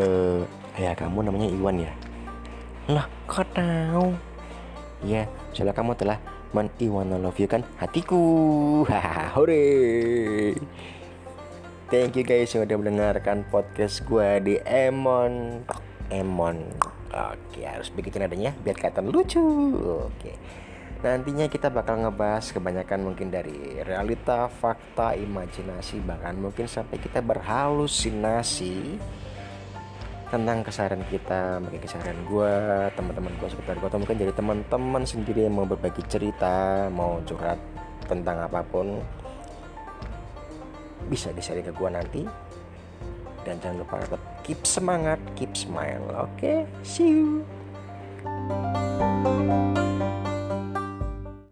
eh ayah kamu namanya Iwan ya? Lah kok tahu? Ya soalnya kamu telah men kan hatiku. Hahaha hore. Thank you guys yang udah mendengarkan podcast gue di Emon. Emon. Oke harus bikin adanya biar kelihatan lucu. Oke. Nantinya kita bakal ngebahas kebanyakan mungkin dari realita, fakta, imajinasi, bahkan mungkin sampai kita berhalusinasi tentang keseharian kita, mungkin keseharian gue, teman-teman gue sekitar gue, atau mungkin jadi teman-teman sendiri yang mau berbagi cerita, mau curhat tentang apa pun, bisa di-share ke gue nanti. Dan jangan lupa tetap keep semangat, keep smile, oke? Okay? See you.